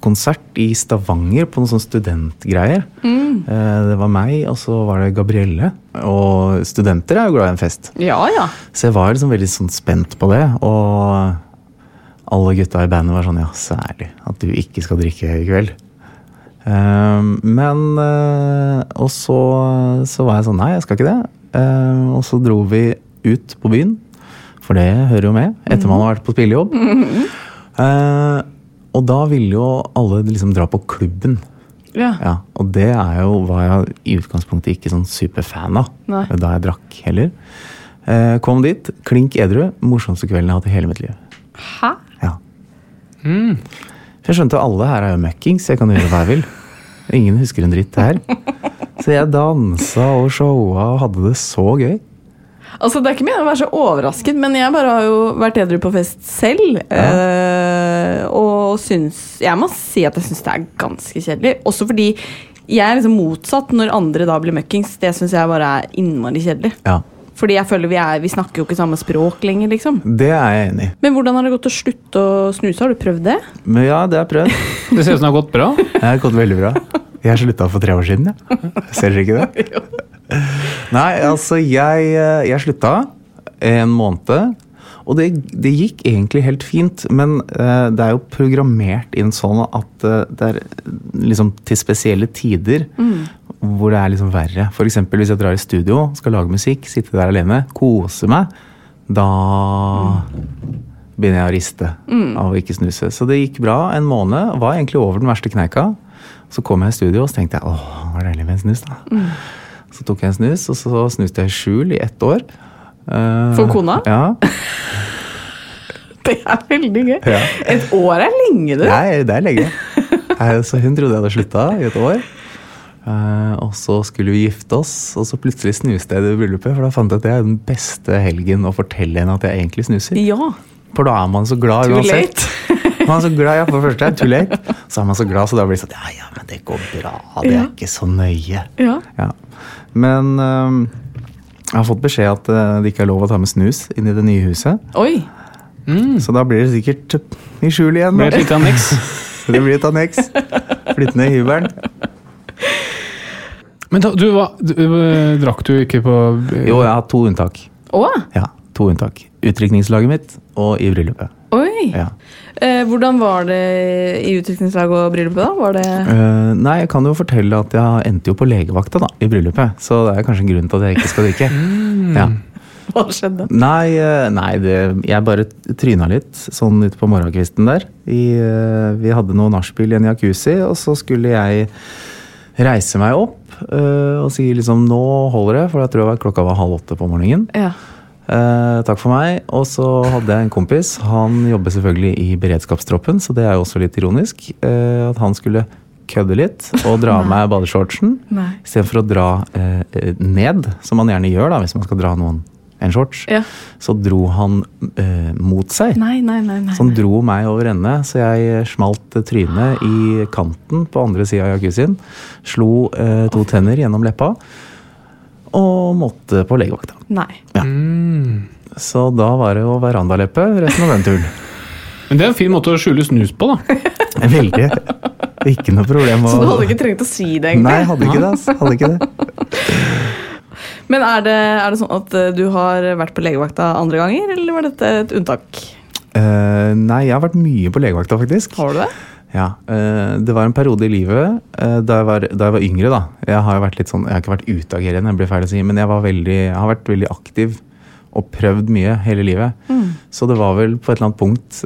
konsert i Stavanger på noen sånne studentgreier. Eh, Det var meg, og så var det Gabrielle. Og studenter er jo glad i en fest. Ja, ja. Så jeg var liksom veldig sånn spent på det. Og alle gutta i bandet var sånn Ja, særlig at du ikke skal drikke i kveld. Ehm, men eh, Og så, så var jeg sånn Nei, jeg skal ikke det. Ehm, og så dro vi ut på byen, for det hører jo med etter man har vært på spillejobb. Ehm, og da ville jo alle liksom dra på klubben. ja. Ja, og det er jo, var jeg i utgangspunktet ikke sånn superfan av. Nei. Da jeg drakk heller. Eh, kom dit, klink edru. Morsomste kvelden jeg har hatt i hele mitt liv. Hæ? Ja. For jeg skjønte at alle her er jo møkkings, jeg kan gjøre hva jeg vil. Ingen husker en dritt her. Så jeg dansa og showa og hadde det så gøy. Altså, Det er ikke meningen å være så overrasket, men jeg bare har jo vært edru på fest selv. eh, og syns Jeg må si at jeg syns det er ganske kjedelig. Også fordi jeg er liksom motsatt når andre da blir møkkings. Det syns jeg bare er innmari kjedelig. Ja. Fordi jeg føler vi, er, vi snakker jo ikke samme språk lenger, liksom. Det er jeg enig i. Men hvordan har det gått å slutte å snuse? Har du prøvd det? Men ja, det har jeg prøvd. *laughs* Det ser ut som det har gått bra. Det har gått veldig bra. Jeg slutta for tre år siden, ja. Ser dere ikke det? *laughs* Nei, altså, jeg, eh, jeg slutta en måned. Og det, det gikk egentlig helt fint, men uh, det er jo programmert inn sånn at uh, det er liksom til spesielle tider hvor det er liksom verre. F.eks. hvis jeg drar i studio, skal lage musikk, sitte der alene, kose meg, da begynner jeg å riste av å ikke snuse. Så det gikk bra en måned, var egentlig over den verste kneika. Så kom jeg i studio og så tenkte jeg, åh, det var deilig med en snus, da. Så tok jeg en snus, og så snuste jeg i skjul i ett år. Uh, For kona? Ja. *laughs* Det er veldig gøy. Ja. Et år er lenge, du. Nei, det er lenge. Så hun trodde jeg hadde slutta i et år. Eh, og så skulle vi gifte oss, og så plutselig snuste jeg det i bryllupet. For da fant jeg at det er den beste helgen å fortelle henne at jeg egentlig snuser. Ja. For da er man så glad Too uansett. late. *laughs* Man er så glad, ja, for det første er too late. Så er man så glad, så da blir det sånn Ja, ja, men det går bra. Det er ikke så nøye. Ja. Ja. Men øhm, jeg har fått beskjed at øh, det ikke er lov å ta med snus inn i det nye huset. Oi. Så da blir det sikkert i skjul igjen. Det ble et lite anneks. *laughs* Det blir et anneks. *laughs* Flyttende i hybelen. Men da, du, hva, du, øh, drakk du ikke på øh, Jo, jeg har to unntak. Å, Ja, to unntak. Utdrikningslaget mitt og i bryllupet. oi. Ja. Eh, hvordan var det i utdrikningslaget og bryllupet, da? Var det Eh, nei, jeg kan jo fortelle at jeg endte jo på legevakta da, i bryllupet. Så det er kanskje en grunn til at jeg ikke skal drikke. Ja. Hva skjedde? Nei, eh, nei det, jeg bare tryna litt sånn ute på morgenkvisten der. I, eh, vi hadde noe nachspiel i en jacuzzi, og så skulle jeg reise meg opp uh, og si liksom nå holder det, for jeg tror klokka var halv åtte på morgenen. Ja. Uh, takk for meg. Og så hadde jeg en kompis. Han jobber selvfølgelig i beredskapstroppen, så det er jo også litt ironisk. Uh, at han skulle kødde litt og dra *laughs* av meg badeshortsen istedenfor å dra eh, ned, som man gjerne gjør da hvis man skal dra noen en shorts. Ja. Så dro han eh, mot seg. Nei, nei, nei. nei. Så han dro meg over ende, så jeg smalt trynet i kanten på andre sida av jacuzzien. Slo eh, to tenner gjennom leppa og måtte på legevakta. nei. Så da var det jo verandaleppe resten av den turen. *laughs* Men det er en fin måte å skjule snus på, da. *laughs* Veldig. Ikke noe problem å Så du hadde ikke trengt å si det, egentlig? Nei, hadde ikke det. Altså. Hadde ikke det. *laughs* Men er det, er det sånn at eh, du har vært på legevakta andre ganger, eller var dette et unntak? Uh, nei, jeg har vært mye på legevakta, faktisk. Har du det? Ja, uh, Det var en periode i livet uh, da, jeg var, da jeg var yngre. da. Jeg har jo vært litt sånn, jeg har ikke vært utagerende, det blir feil å si, men jeg, var veldig, jeg har vært veldig aktiv og prøvd mye hele livet. Så det var vel på et eller annet punkt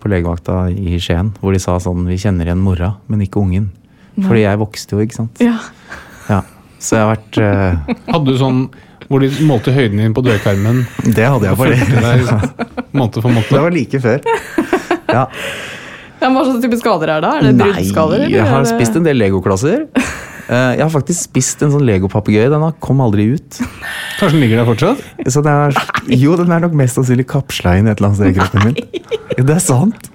på legevakta i Skien hvor de sa sånn Vi kjenner igjen mora, men ikke ungen. Fordi jeg vokste jo, ikke sant. Ja. Ja. Så jeg har vært uh... Hadde du sånn hvor de målte høyden din på dørkarmen Det hadde jeg for deg måned for Det var like før. Ja. Ja, Hva slags type skader er det? Er det bruddskader? Nei, jeg har eller? spist en del legoklasser. Eh, Jeg har faktisk spist en sånn legopapegøye. Den har- kom aldri ut. Kanskje den ligger der fortsatt? Så det er, jo, den er nok mest sannsynlig kapsla inn et eller annet sted i kroppen min. Det er sant.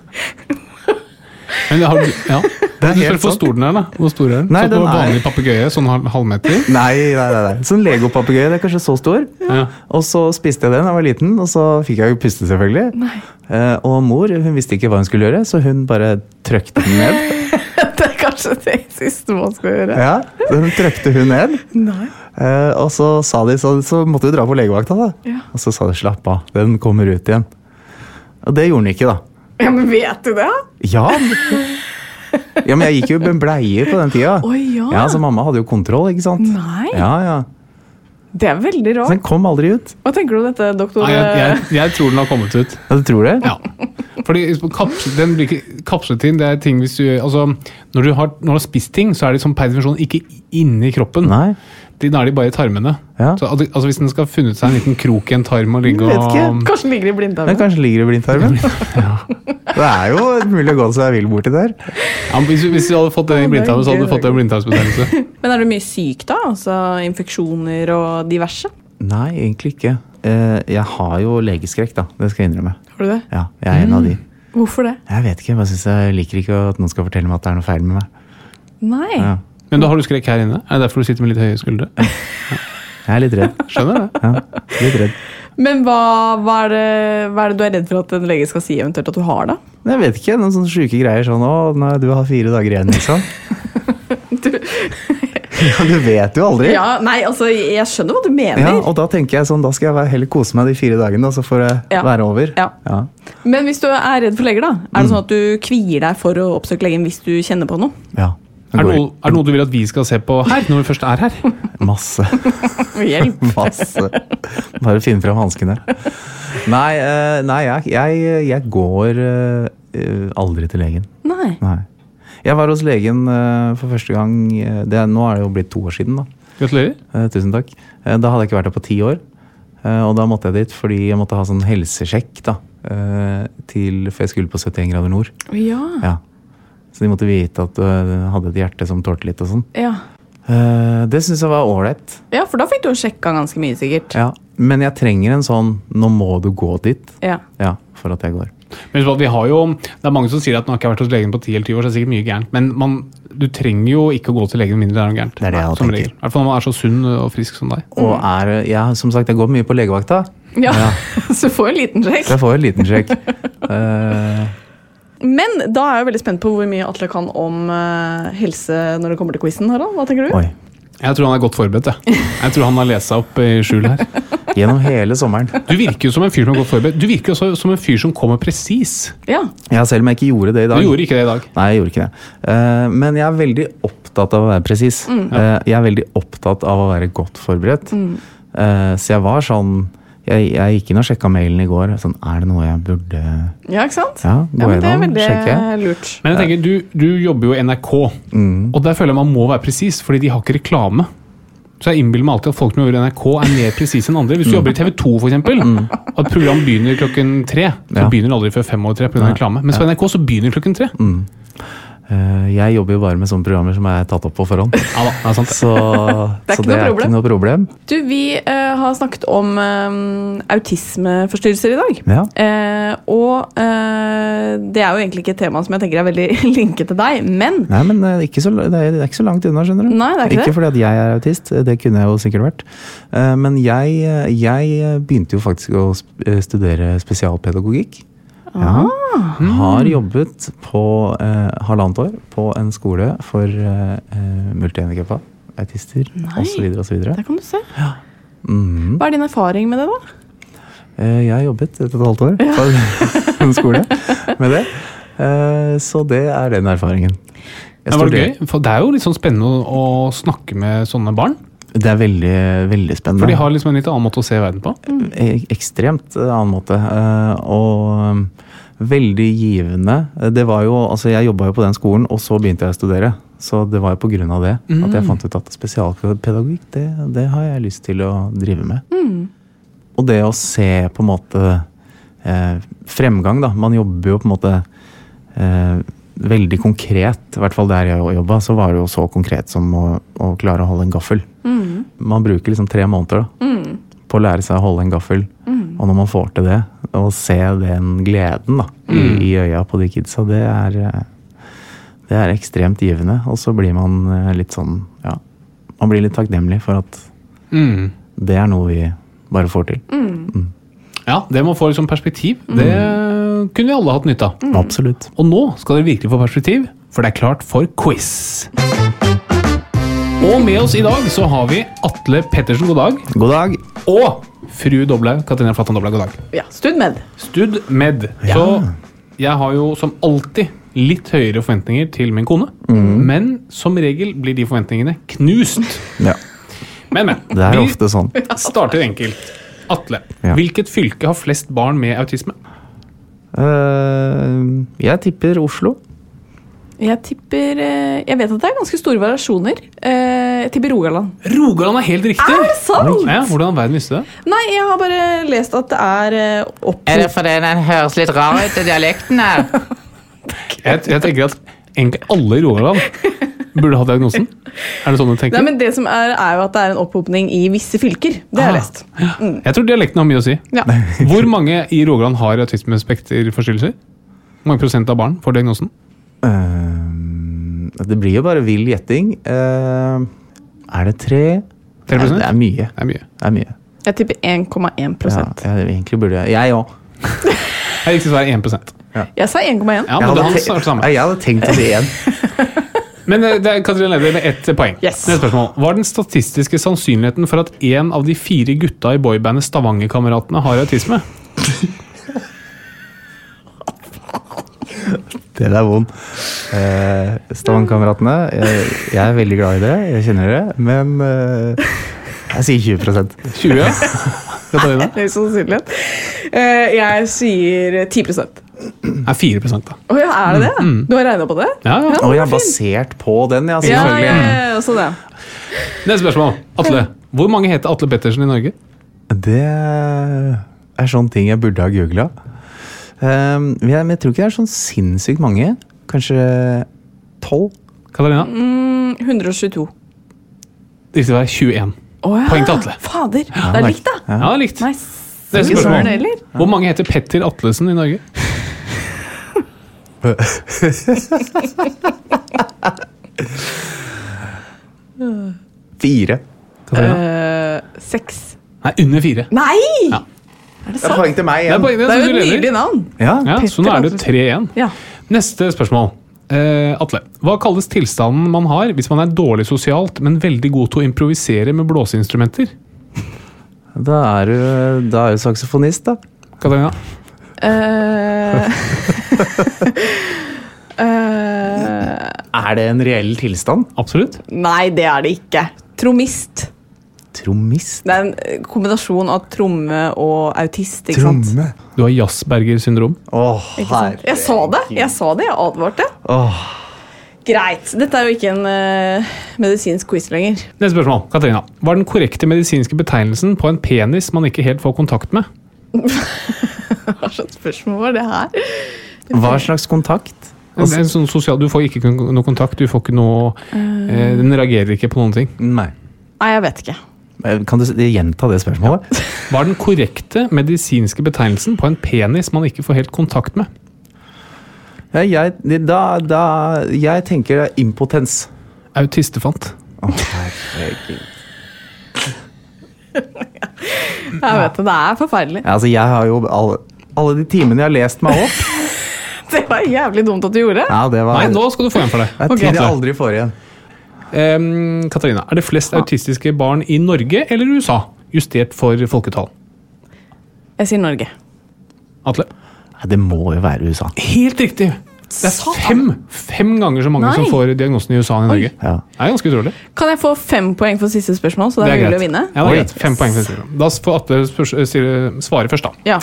Men har du, ja. *laughs* Det er helt hvor stor den er, da. Hvor stor er den? Nei, så på den er- vanlig papegøye, sånn halv- halvmeter? *laughs* Nei, nei, nei. nei. Sånn legopapegøye. Det er kanskje så stor. Ja. Og så spiste jeg den da jeg var liten, og så fikk jeg jo puste, selvfølgelig. Nei. og mor hun visste ikke hva hun skulle gjøre, så hun bare trøkte den ned. *laughs* Det er kanskje det siste man skal gjøre. Ja, så hun trøkte hun ned. Nei. Eh, og så sa de, så, så måtte vi dra på legevakta, da. Ja. Og så sa de slapp av, den kommer ut igjen. Og det gjorde den ikke, da. Ja, men vet du det? Ja, ja men jeg gikk jo med bleie på den tida. Oi, ja. Ja, Så mamma hadde jo kontroll, ikke sant. Nei. Ja, ja. Det er veldig Så rart. den kom aldri ut. Hva tenker du om dette, doktor? Nei, jeg, jeg, jeg tror den har kommet ut. Ja, du tror det? Ja. Fordi kapslet, den blir ikke kapslet inn. Det er ting hvis du altså, når, du har, når du har spist ting, så er de som per definisjon ikke inni kroppen. Nei. De, da er de bare i tarmene. Ja. Så, altså, altså Hvis den skal ha funnet seg en liten krok i en tarm og ligge Vet og ikke. Kanskje den ligger i Den blindtarmen? kanskje ligger i blindtarmen. *laughs* Det er jo mulig å gå seg vill borti der. ja, men hvis, hvis du hadde fått den i det blindtarmen, så hadde du fått den i blindtarmsbetennelse. *laughs* Men er du mye syk, da? Altså infeksjoner og diverse? Nei, egentlig ikke. Eh, Jeg har jo legeskrekk, da. Det skal jeg innrømme. Har du det? Ja, Jeg er en av de. Hvorfor det? Jeg vet ikke, jeg synes jeg liker ikke at noen skal fortelle meg at det er noe feil med meg. Nei. Ja. Men da har du skrekk her inne? Er det derfor du sitter med litt høye skuldre? Jeg er litt redd. Skjønner det. Ja, litt redd. Men hva, hva, er det, hva er det du er redd for at en lege skal si eventuelt at du har, da? Jeg vet ikke, noen sånne sjuke greier sånn Å, nei, du har fire dager igjen, liksom. *laughs* ja, du vet jo aldri. Ja, nei, altså, jeg skjønner hva du mener. Ja, og da tenker jeg sånn, da skal jeg heller kose meg de fire dagene, og så får det Ja. være over. Ja. Ja. Men hvis du er redd for leger, da? Er det Mm. sånn at du kvier deg for å oppsøke legen hvis du kjenner på noe? ja. Er det, noe, er det noe du vil at vi skal se på her, når vi først er her? *laughs* Masse. *laughs* Hjelp. *laughs* Masse. Bare finne frem hanskene. Nei, eh, nei jeg, jeg, jeg går eh, aldri til legen. Nei. Nei. Jeg var hos legen eh, for første gang eh, det, Nå er det jo blitt to år siden, da. Gratulerer. Eh, tusen takk. Eh, da hadde jeg ikke vært der på ti år. Eh, og da måtte jeg dit fordi jeg måtte ha sånn helsesjekk da. eh, til, for jeg skulle på 71 grader nord. Ja. Ja. Så de måtte vite at du hadde et hjerte som tålte litt og sånn. Ja. Eh, det syns jeg var ålreit. ja, for da fikk du jo sjekka ganske mye, sikkert. Ja. Men jeg trenger en sånn 'nå må du gå dit' Ja. ja, for at jeg går. Men vi har jo, Det er mange som sier at nå har ikke vært hos legen på 10 eller 20 år, så det er sikkert mye gærent. Men man, du trenger jo ikke å gå til legen mindre det er noe gærent. Det er det jeg som regel. I hvert fall når man er så sunn og frisk som deg. Og er, ja, som sagt, jeg går mye på legevakta, ja. Ja. *laughs* Så får en liten sjekk. så får en liten sjekk. uh... *laughs* Men da er jeg veldig spent på hvor mye Atle kan om eh, helse når det kommer til quizen. Harald. Hva tenker du? oi. Jeg tror han er godt forberedt. Jeg, jeg tror han har lest seg opp i skjul her. *laughs* Gjennom hele sommeren. Du virker jo som en fyr som er godt forberedt. Du virker også som en fyr som kommer presis. Ja. Ja, selv om jeg ikke gjorde det i Du dag. gjorde ikke det i dag. Nei, jeg gjorde ikke det. Uh, men jeg er veldig opptatt av å være presis. Eh, jeg er veldig opptatt av å være godt forberedt. Eh, så jeg var sånn jeg, jeg gikk inn og sjekka mailen i går. Sånn, er det noe jeg burde ja, ikke sant? Ja, gå Ja, men det er veldig sjekke. lurt. Men jeg tenker, du, du jobber jo i NRK, og der føler jeg man må være presis, fordi de har ikke reklame. Så jeg innbiller meg alltid at folk som jobber i NRK er mer presise enn andre. Hvis du jobber i TV 2, for eksempel, og et program begynner klokken tre, så Ja. begynner det aldri før fem over tre pga. reklame. Mens på NRK så begynner klokken tre. Eh, Jeg jobber jo bare med sånne programmer som er tatt opp på forhånd. Ja da, det er sant. Så Det er så ikke det er problem. ikke noe problem. Du, vi uh, har snakket om eh, autismeforstyrrelser i dag. Ja. Uh, og eh, det er jo egentlig ikke et tema som jeg tenker er veldig *laughs* linket til deg, men Nei, men eh, ikke så, det, er, det er ikke så langt unna, skjønner du. Nei, det er ikke det. fordi at jeg er autist, det kunne jeg jo sikkert vært. Eh, Men jeg, jeg begynte jo faktisk å eh, studere spesialpedagogikk. Ja. Ah. Har jobbet på eh, halvannet år på en skole for eh, eh, multihandikappa, autister osv. osv. der kan du se. Mm. Hva er din erfaring med det, da? Eh, Jeg har jobbet et og et halvt år på en skole med det. Eh, Så det er den erfaringen. Jeg Men var det gøy? For det er jo litt sånn spennende å snakke med sånne barn. Det er veldig, veldig spennende. For de har liksom en litt annen måte å se verden på. E- Ekstremt eh, annen måte. eh, Og veldig givende. Eh, Det var jo, altså Jeg jobba jo på den skolen, og så begynte jeg å studere. Så det var jo av det at jeg fant ut at spesialpedagogikk, det, det har jeg lyst til å drive med. Og det å se på en måte eh, fremgang, da. Man jobber jo på en måte eh, veldig konkret. I hvert fall der jeg jobba, så var det jo så konkret som å, å klare å holde en gaffel. Man bruker liksom tre måneder da, på å lære seg å holde en gaffel. Og når man får til det, og se den gleden da, i, i øya på de kidsa, det er, eh, det er ekstremt givende. Og så blir man eh, litt sånn Ja, man blir litt takknemlig for at Mm. det er noe vi bare får til. Ja, det må få liksom perspektiv. Det kunne vi alle hatt nytte av. Absolutt. Og nå skal dere virkelig få perspektiv, for det er klart for quiz. Og med oss i dag så har vi Atle Pettersen, god dag. God dag. Og fru Doblaug, Katrine Flatland Doblaug, god dag. Ja, Stud med. Stud med. Så jeg har jo som alltid litt høyere forventninger til min kone. Men som regel blir de forventningene knust. Ja, Men, men. det er vi ofte sånn. starter enkelt. Atle, Ja. hvilket fylke har flest barn med autisme? Uh, jeg tipper Oslo. Jeg tipper eh, Jeg vet at det er ganske store variasjoner. Eh, Jeg tipper Rogaland. Rogaland er helt riktig! Er det sant? Ja, hvordan verden visste det? Nei, jeg har bare lest at det er eh, opp Er det fordi den høres litt rar ut, dialekten her? *laughs* Jeg, jeg tenker at egentlig alle i Rogaland burde ha diagnosen. Er det sånn du tenker? Nei, men Det som er, er jo at det er en opphopning i visse fylker. Det har jeg lest. lest. Jeg tror dialekten har mye å si. Ja. Hvor mange i Rogaland har autismespekterforstyrrelser? Hvor mange prosent av barn får diagnosen? Eh, det blir jo bare vill gjetting. Uh, er det tre? 3 Det er mye. Det er mye. Det er mye. Jeg tipper 1,1 Ja, jeg, egentlig burde jeg Jeg òg. *laughs* jeg gikk til svar er 1% Jeg sa 1,1. Ja, samme. jeg hadde tenkt å si 1. *laughs* Men eh, det er Katrine leder med ett poeng. Yes. Neste spørsmål. Hva er den statistiske sannsynligheten for at en av de fire gutta i boybandet Stavangerkameratene har autisme? *laughs* *laughs* Den er vond. Eh, Stavangerkameratene, jeg, jeg er veldig glad i dere. Jeg kjenner dere. Men eh, jeg sier 20% 20? Katarina? Høy sannsynlighet. Eh, jeg sier 10 Å Er 4% da. ja, er det det? Du har regna på det? Ja, ja. Oh, jeg er basert på den, ja. Ja, Selvfølgelig. ja, ja, sånn, ja. Neste spørsmål. Atle. Hvor mange heter Atle Pettersen i Norge? Det er sånne ting jeg burde ha googla. Um, jeg, men jeg tror ikke det er sånn sinnssykt mange. Kanskje tolv? Katarina? Mm, 122. Riktig svar er 21. Oh, ja. Poeng til Atle. Fader. Ja, det er likt, da. Ja, det er likt. Nice. Neste spørsmål. Hvor mange heter Petter Atlesen i Norge? *laughs* Fire. Uh, Eh, Seks. Nei, under fire. Nei! Ja. Er det Det er poeng til meg Det er, poeng, det Det er er jo du et nydelig navn. Ja. Ja, så nå er det 3-1. Ja. Neste spørsmål. Uh, Atle, hva kalles tilstanden man har hvis man er dårlig sosialt, men veldig god til å improvisere med blåseinstrumenter? Da er du, da er du saksofonist, da. Katarina? Uh, uh, *laughs* Er det en reell tilstand? Absolutt. nei, det er det ikke. Trommist. Trommist? Det er en eh, kombinasjon av tromme og autist. ikke sant? Tromme? Du har Jazzberger syndrom. Åh, herregud. Jeg sa det! Jeg sa det, jeg advarte. Åh. Greit. Dette er jo ikke en uh, medisinsk quiz lenger. Neste spørsmål. Katarina. Hva er den korrekte medisinske betegnelsen på en penis man ikke helt får kontakt med? *laughs* Hva slags spørsmål var det her? Hva slags kontakt? En, en sånn sosial, du får ikke noe kontakt, du får ikke noe eh, Den reagerer ikke på noen ting. Nei. Nei, jeg vet ikke. Eh, Kan du gjenta det spørsmålet? Hva er den korrekte medisinske betegnelsen på en penis man ikke får helt kontakt med? Ja, jeg, da, da, jeg tenker det er impotens. Autistefant. Oh, herregud. Jeg vet det, det er forferdelig. Ja, Altså, jeg har jo alle, alle de timene jeg har lest meg opp *laughs* Det var jævlig dumt at du gjorde. Ja, det var Nei, nå skal du få en for det. Jeg okay. Aldri får igjen. Em, Katarina, er det flest autistiske barn i Norge eller USA? Justert for folketall. Jeg sier Norge. Atle? Nei, det må jo være USA. Helt riktig! Det er fem, fem ganger så mange Nei. som får diagnosen i USA enn i Norge. Ja. Det er ganske utrolig. Kan jeg få fem poeng for siste spørsmål, så det er, mulig å vinne? Ja, det er greit. Fem poeng for siste. Da får Atle eh, svare først, da. Ja.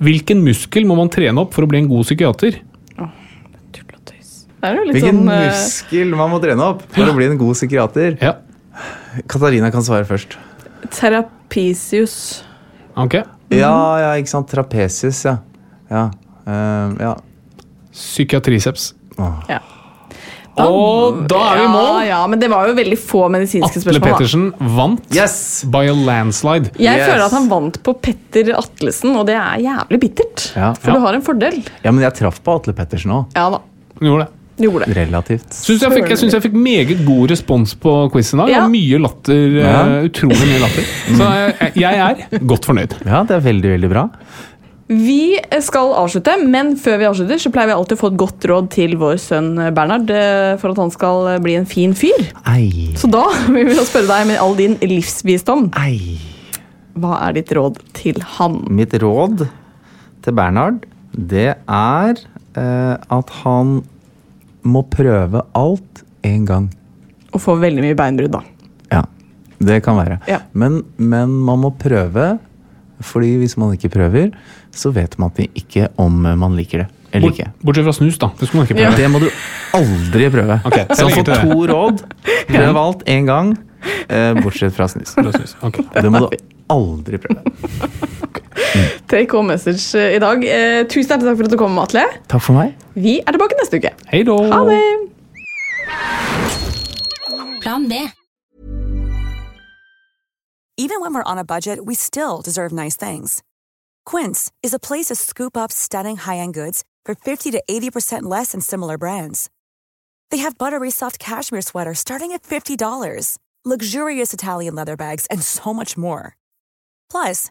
Hvilken muskel må man trene opp for å bli en god psykiater? Tull og tøys. Det er jo litt Hvilken sånn eh, muskel man må trene opp for å bli en god psykiater? Ja, Katarina kan svare først. Terapisius. ok. Ja, ja, ikke sant. Trapesius, ja. Ja. Uh, ja. Psykiatriceps. Åh. Ja. Og da er vi i mål! Ja, ja, men det var jo veldig få medisinske Atle spørsmål. Atle Pettersen vant Yes! by a landslide. Jeg Yes. føler at han vant på Petter Atlesen, og det er jævlig bittert. Ja. For Ja. du har en fordel. Ja, men jeg traff på Atle Pettersen òg. Ja da, Hun gjorde det. Gjorde det. Relativt. Syns jeg, fikk, jeg syns jeg fikk meget god respons på quizen i dag. Ja. Mye latter. Ja. eh, Utrolig mye latter. Så jeg, jeg er godt fornøyd. Ja, det er veldig, veldig bra. Vi skal avslutte, men før vi avslutter, så pleier vi alltid å få et godt råd til vår sønn Bernhard eh, for at han skal bli en fin fyr. Ei, Så da *laughs* vil vi spørre deg med all din livsvisdom. ei. Hva er ditt råd til han? Mitt råd til Bernhard, det er eh, at han må prøve alt en gang. Og få veldig mye beinbrudd, da. Ja, det kan være. Ja. Men, men man må prøve, fordi hvis man ikke prøver, så vet man ikke om man liker det eller ikke. bortsett fra snus, da. Det skulle man ikke prøve. Det må du aldri prøve. Okay, så får to råd. Prøv alt én gang, eh, bortsett fra snus. Fra snus. Ok. Det må du *laughs* aldri prøve. Take home message eh, i dag. Eh, tusen hjertelig takk for at du kom, Atle. Takk for meg. Vi er tilbake neste uke. Hei då! Ha det! Plan B. Even when we're on a budget, we still deserve nice things. Quince is a place to scoop up stunning high-end goods for 50 to 80% less than similar brands. They have buttery soft cashmere sweaters starting at $50, luxurious Italian leather bags, and so much more. Plus,